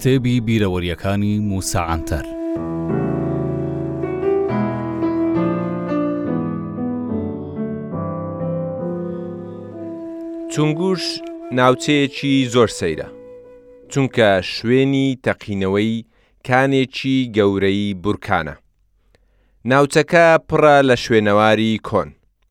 کتێبی بیرەوەریەکانی موسا عەنتەر چونگوش ناوچەیەکی زۆر سەیرە چونکە شوێنی تەقینەوەی کانێکی گەورەی بورکانە ناوچەکە پڕە لە شوێنەواری کۆن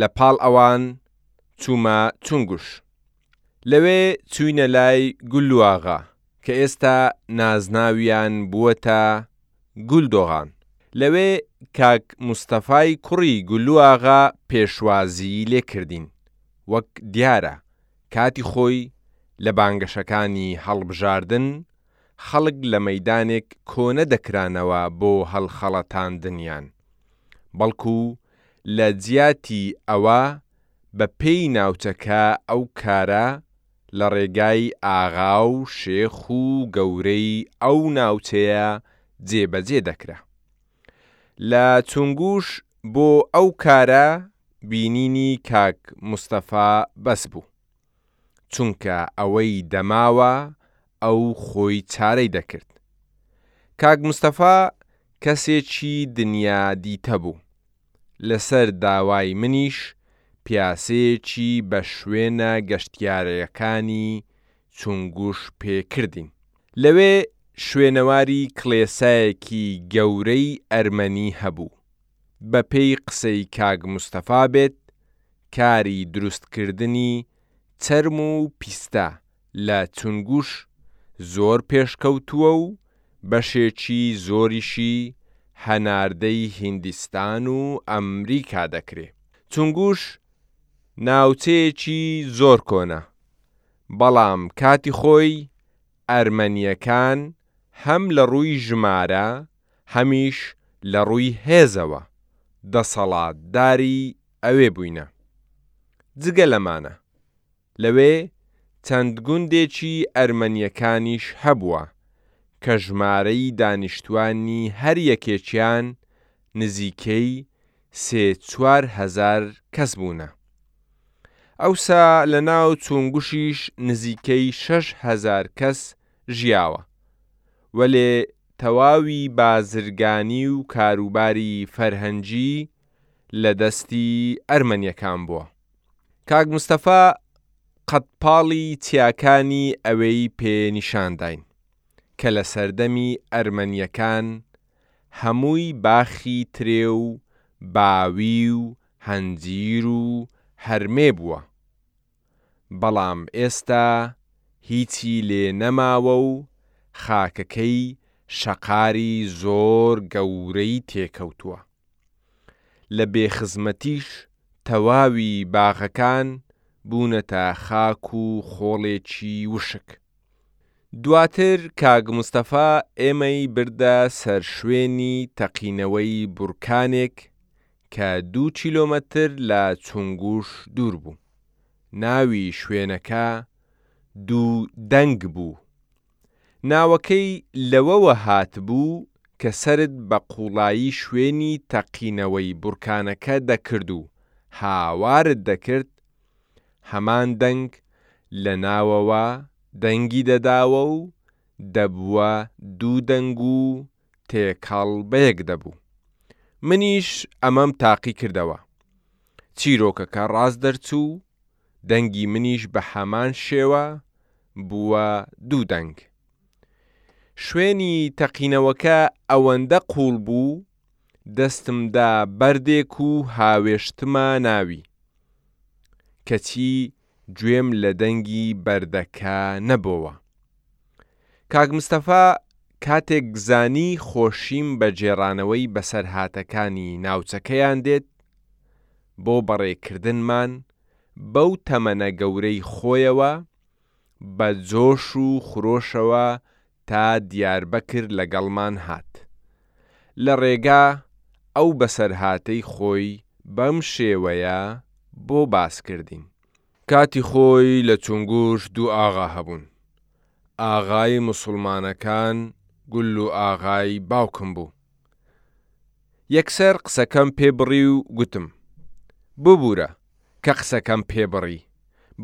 لە پاڵ ئەوان چوومە چونگوش. لەوێ چووینە لای گوللواغا کە ئێستا نازناویان بووەتە گول دۆغان. لەوێ کاک مستەفای کوڕی گوللواغا پێشوازیی لێ کردین. وەک دیارە کاتی خۆی لە بانگەشەکانی هەڵبژاردن خەڵک لە مەیدانێک کۆنە دەکرانەوە بۆ هەڵخەڵەتاندنیان، بەڵکوو لە جیاتی ئەوە بە پێی ناوچەکە ئەو کارە لە ڕێگای ئاغا و شێخ و گەورەی ئەو ناوچەیە جێ بە جێ دەکرا. لە چونگوش بۆ ئەو کارە بینینی کاک مستەفا بەس بوو. چونکە ئەوەی دەماوە ئەو خۆی چارەی دەکرد کاک مستەفا کەسێکی دنیا دیتە بوو لەسەر داوای منیش پیاسەیەکی بە شوێنە گەشتیارەیەکانی چونگوش پێ کردین لەوێ شوێنەواری کڵێسایەکی گەورەی ئەرمەنی هەبوو بەپێی قسەی کاک مستەفا بێت کاری دروستکردنی چەرم و پیستە لە چونگوش زۆر پێشکەوتووە و بەشێکی زۆریشی هەناردەی هیندستان و ئەمریکا دەکرێ. چونگوش ناوچەیەکی زۆر کۆنە، بەڵام کاتی خۆی ئەرمەنییەکان هەم لە ڕووی ژمارە هەمیش لە ڕووی هێزەوە دەسەڵاتداری ئەوێ بووینە. جگە لەمانە لەوێ چەند گوندێکی ئەرمەنیەکانیش هەبووە کە ژمارەی دانیشتوانی هەر یەکێکیان نزیکەی سێ چوار هەزار کەس بوونە. ئەوسا لە ناو چونگوشیش نزیکەی شەش هەزار کەس ژیاوە وەلێ تەواوی بازرگانی و کاروباری فەرهەنگی لە دەستی ئەرمەنیەکان بووە کاک مستەفا قەد پاڵی چیاکانی ئەوێی پێ نیشان داین کە لە سەردەمی ئەرمەنیەکان هەمووی باخی ترێ و باوی و هەنجیر و هەرمێ بووە بەڵام ئێستا هیچی لێ نەماوە و خاکەکەی شەقاری زۆر گەورەی تێکەوتووە. لە بێ خزمەتیش تەواوی باغەکان بوونەتە خاک و خۆڵێکی وشک. دواتر کاک مستەفا ئێمەی بردە سەر شوێنی تەقینەوەی بورکانێک کە دوو کیلۆمەتر لە چونگوش دوور بوو. ناوی شوێنەکە دوو دەنگ بوو. ناوەکەی لەوەوە هاتبوو کە سەرت بە قوڵایی شوێنی تەقینەوەی بورکانەکە دەکرد و هاوارت دەکرد، هەمان دەنگ لە ناوەوە دەنگی دەداوە و دەبووە دوو دەنگ و تێکەڵ بەیەک دەبوو. منیش ئەمەم تاقی کردەوە. چیرۆکەکە ڕاست دەرچوو، دەنگی منیش بە هەمان شێوە بووە دوو دەنگ. شوێنی تەقینەوەکە ئەوەندە قووڵ بوو، دەستم دا بەردێک و هاوێشتمە ناوی. کەچی گوێم لە دەنگی بەردەکە نەبۆوە. کاک مستەفا کاتێک زانی خۆشیم بە گێڕانەوەی بەسەرهاتەکانی ناوچەکەیان دێت، بۆ بەڕێکردنمان بەو تەمەنە گەورەی خۆیەوە بە جۆش و خرۆشەوە تا دیاربەکر لەگەڵمان هات. لە ڕێگا ئەو بەسەرهاتەی خۆی بەم شێوەیە بۆ باس کردین. کاتی خۆی لە چونگوش دوو ئاغا هەبوون. ئاغای موسوڵمانەکان گوللو ئاغای باوکم بوو. یەکسەر قسەکەم پێ بڕی و گوتم، ببورە کە قسەکەم پێ بڕی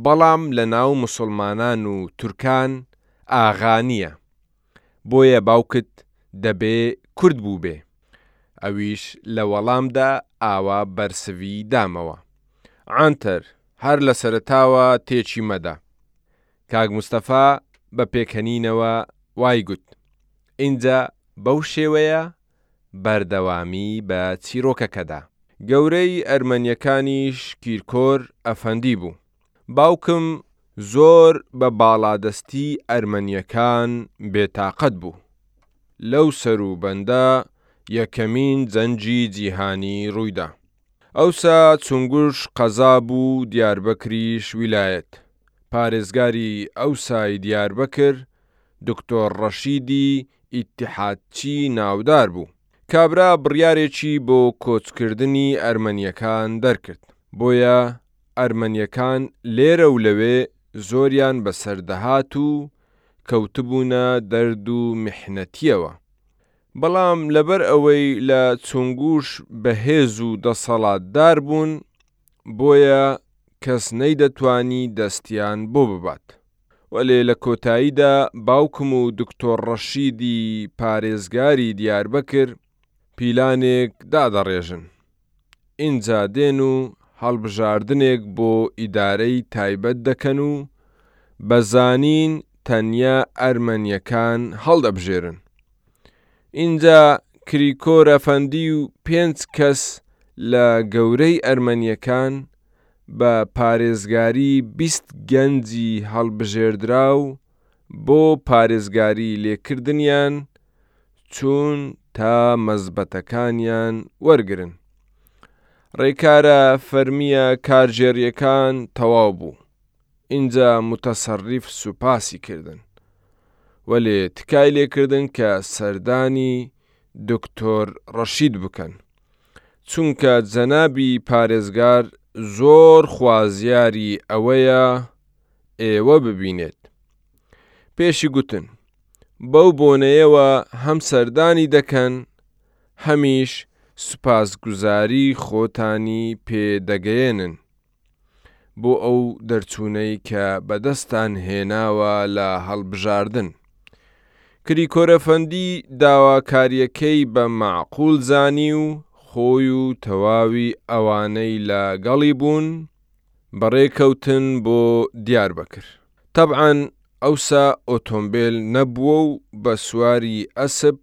بەڵام لە ناو موسڵمانان و تورکان ئاغا نیە بۆیە باوکت دەبێ کورد بووبێ ئەویش لە وەڵامدا ئاوا بەرسڤی دامەوە عەنتەر هەر لە سەرەتاوە تێکی مەدە کاک مستەفا بە پێکەنینەوە وای گوت ئینجا بەو شێوەیە بەردەوامی بە چیرۆکەکەدا. گەورەی ئەرمەنیەکانیش کیرکۆر ئەفەندی بوو. باوکم زۆر بە باڵادەستی ئەرمەنیەکان بێتاقەت بوو. لەو سەروبەندە یەکەمین جەنگی جیهانی ڕوویدا. ئەوسا چونگوش قەزا بوو دیاربەکریش ویلایەت، پارێزگاری ئەوسای دیاربەکر دکتۆر ڕەشیدی ئیتحادچی ناودار بوو. کابرا بڕیارێکی بۆ کۆچکردنی ئەرمەنیەکان دەرکرد، بۆیە ئەرمەنیەکان لێرە و لەوێ زۆریان بەسەر دەهات و کەوتبوونە دەرد و میحنەتیەوە، بەڵام لەبەر ئەوەی لە چونگوش بەهێز و دەسەڵاتدار بوون، بۆیە کەس نەیدەتوانی دەستیان بۆ ببات. وەلێ لە کۆتاییدا باوکم و دکتۆر ڕەشیدی پارێزگاری دیاربەکر پیلانێک دادەڕێژن. ئینجا دێن و هەڵبژاردنێک بۆ ئیدارەی تایبەت دەکەن و بە زانین تەنیا ئەرمەنیەکان هەڵدەبژێرن ئینجا کریکۆرە فەندی و پێنج کەس لە گەورەی ئەرمەنیەکان بە پارێزگاری بیست گەنجی هەڵبژێردراو بۆ پارێزگاری لێکردنیان چوون تا مەزبەتەکانیان وەرگرن. ڕێکارە فەرمیە کارگێڕیەکان تەواو بوو. ئینجا متەسەریف سوپاسی کردن. وەلێ تکای لێکردن کە سەردانی دکتۆر ڕەشید بکەن. چونکە جەنابی پارێزگار زۆر خوازیاری ئەوەیە ئێوە ببینێت. پێشی گوتن، بەو بۆنەیەوە هەم سەردانی دەکەن، هەمیش سوپاسگوزاری خۆتانی پێ دەگەیەنن بۆ ئەو دەرچوونەی کە بەدەستتان هێناوە لە هەڵبژاردن. کریکۆرەفەندی داواکارییەکەی بە مەعقول زانی و خۆی و تەواوی ئەوانەی لە گەڵی بوون، بەڕێکەوتن بۆ دیاربەکر تەبعەن ئەوسا ئۆتۆمبێل نەبووە و بە سواری ئەسپ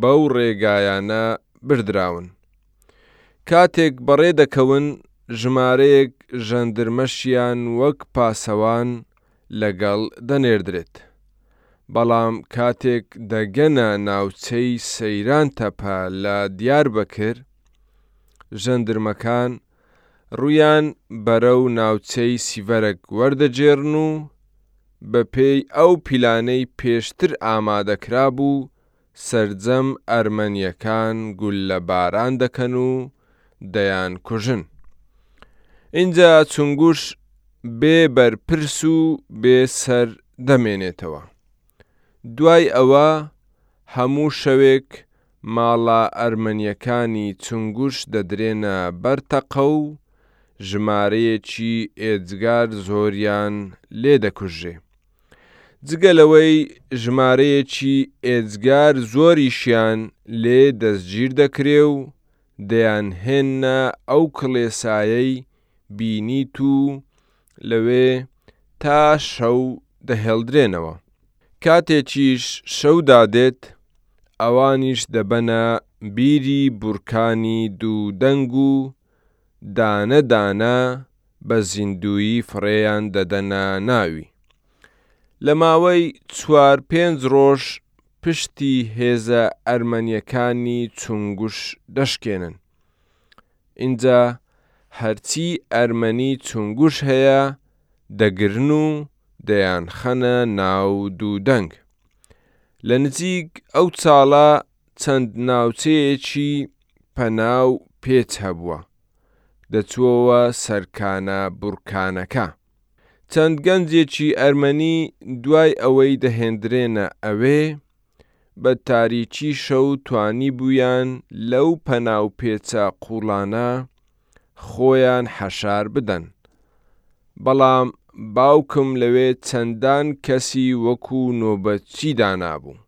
بەو ڕێگایانە بردراون کاتێک بەڕێ دەکەون ژمارەیەک ژەندرمەشیان وەک پاسەوان لەگەڵ دەنێردرێت بەڵام کاتێک دەگەنە ناوچەی سەیران تەپە لە دیاربەکر ژەندرمەکان ڕوویان بەرەو ناوچەی سیڤەرەک وەردەگێڕن و بەپێی ئەو پیلانەی پێشتر ئامادەکرابوو سەرجەم ئەرمەنیەکان گوللە باران دەکەن و دەیان کوژن ئینجا چونگوش بێ بەرپرس و بێ سەر دەمێنێتەوە دوای ئەوە هەموو شەوێک ماڵە ئەرمەنیەکانی چونگوش دەدرێنە بەر تەقە و ژمارەیەکی ئێجگار زۆریان لێ دەکوژرێ. جگە لەوەی ژمارەیەکی ئێجگار زۆریشیان لێ دەستگیر دەکرێ و دەیانهێننە ئەو کڵێسایەی بینیت و لەوێ تا شەو دەهێڵدرێنەوە، کاتێکیش شەو دادێت ئەوانیش دەبەنە بیری بورکانی دوو دەنگ و دانە دانە بە زیندوویی فڕێیان دەدەنە ناوی. لە ماوەی چوار پێنج ڕۆژ پشتی هێزە ئەرمەنیەکانی چونگوش دەشکێنن. ئینجا هەرچی ئەرمەنی چونگوش هەیە دەگرن و دەیانخەنە ناو دوو دەنگ. لە نزیک ئەو چاڵە چەند ناوچەیەکی پەناو پێچ هەبووە، دەچووەوە سەرکانە بورکانەکە. چەند گەنجێکی ئەرمەنی دوای ئەوەی دەهێندرێنە ئەوێ، بە تاریکی شەو توانیبوویان لەو پەنا و پێچە قووڵانە خۆیان حەشار بدەن، بەڵام باوکم لەوێ چەندان کەسی وەکو نۆبەتچی دانابوو،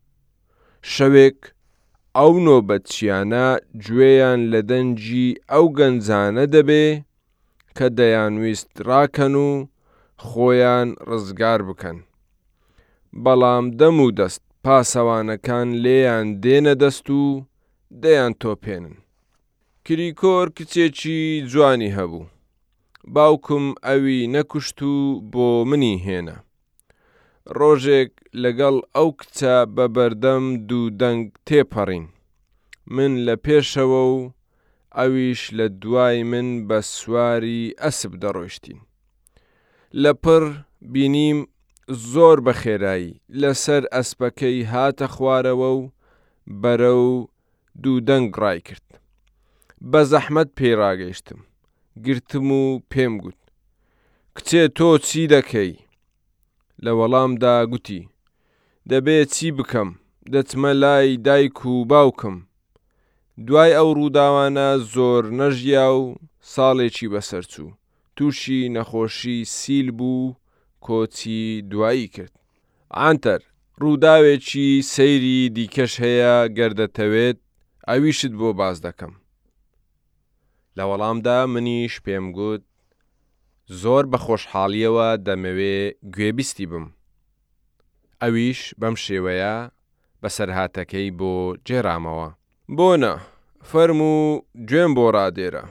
شەوێک ئەو نۆبەتچیانە گوێیان لە دەنگی ئەو گەنجانە دەبێ، کە دەیانویست ڕاکەن و خۆیان ڕزگار بکەن، بەڵام دەم و دەست پاسەوانەکان لێیان دێنە دەست و دەیانتۆپێنن. کریکۆر کچێکی جوانی هەبوو، باوکم ئەوی نەکوشت و بۆ منی هێنا. ڕۆژێک لەگەڵ ئەو کچە بە بەردەم دوو دەنگ تێپەڕین. من لە پێشەوە و ئەویش لە دوای من بە سواری ئەسپ دەڕۆیشتین. لە پڕ بینیم زۆر بە خێرایی لەسەر ئەسپەکەی هاتە خوارەوە و بەرەو دوو دەنگ ڕایکرد. بە زەحمەت پێی ڕاگەیشتم. گرتم و پێم گوت، کچێ تۆ چی دەکەی؟ لە وەڵامدا گوتی، دەبێ چی بکەم، دەچمە لای دایک و باوکم. دوای ئەو ڕووداوانە زۆر نەژیا و ساڵێکی بەسەرچوو. تووشی نەخۆشی سیل بوو و کۆچی دوایی کرد. عەنتەر، ڕووداوێکی سەیری دیکەش هەیە گەر دەتەوێت ئەویشت بۆ باس دەکەم. لە وەڵامدا منیش پێم گوت زۆر بە خۆشحاڵییەوە دەمەوێ گوێبیستی بم. ئەویش بەم شێوەیە بەسەرهاتەکەی بۆ گێڕامەوە. بۆ نا، فەرموو گوێم بۆ ڕادێرە.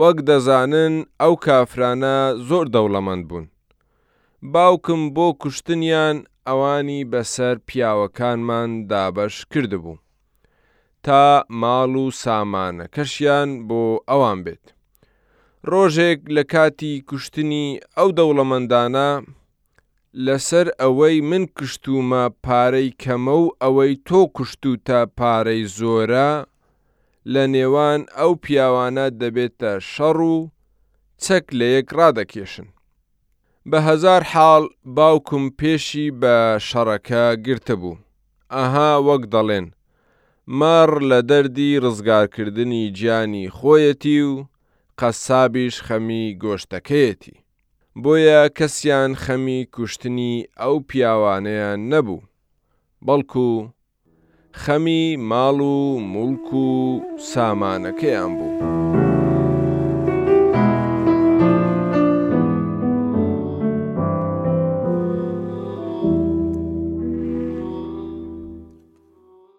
وەک دەزانن ئەو کافرانە زۆر دەوڵەمەند بوون. باوکم بۆ کوشتنیان ئەوانی بەسەر پیاوەکانمان دابەش کردبوو، تا ماڵ و سامانەکەشیان بۆ ئەوان بێت. ڕۆژێک لە کاتی کوشتنی ئەو دەوڵەمەندانە، لەسەر ئەوەی من کوشتومە پارەی کەمە و ئەوەی تۆ کوشتوتە پارەی زۆرە لە نێوان ئەو پیاوانە دەبێتە شەڕ و چەک لە یەک ڕادەکێشن بە هەزار حاڵ باوکم پێشی بە شەڕەکە گرتبوو ئەها وەک دەڵێن مەڕ لە دەردی ڕزگارکردنی گیانی خۆیەتی و قەسابیش خەمی گۆشتەکەیەتی. بۆیە کەسیان خەمی کوشتنی ئەو پیاوانەیان نەبوو، بەڵکو خەمی ماڵ و موڵک و سامانەکەیان بوو.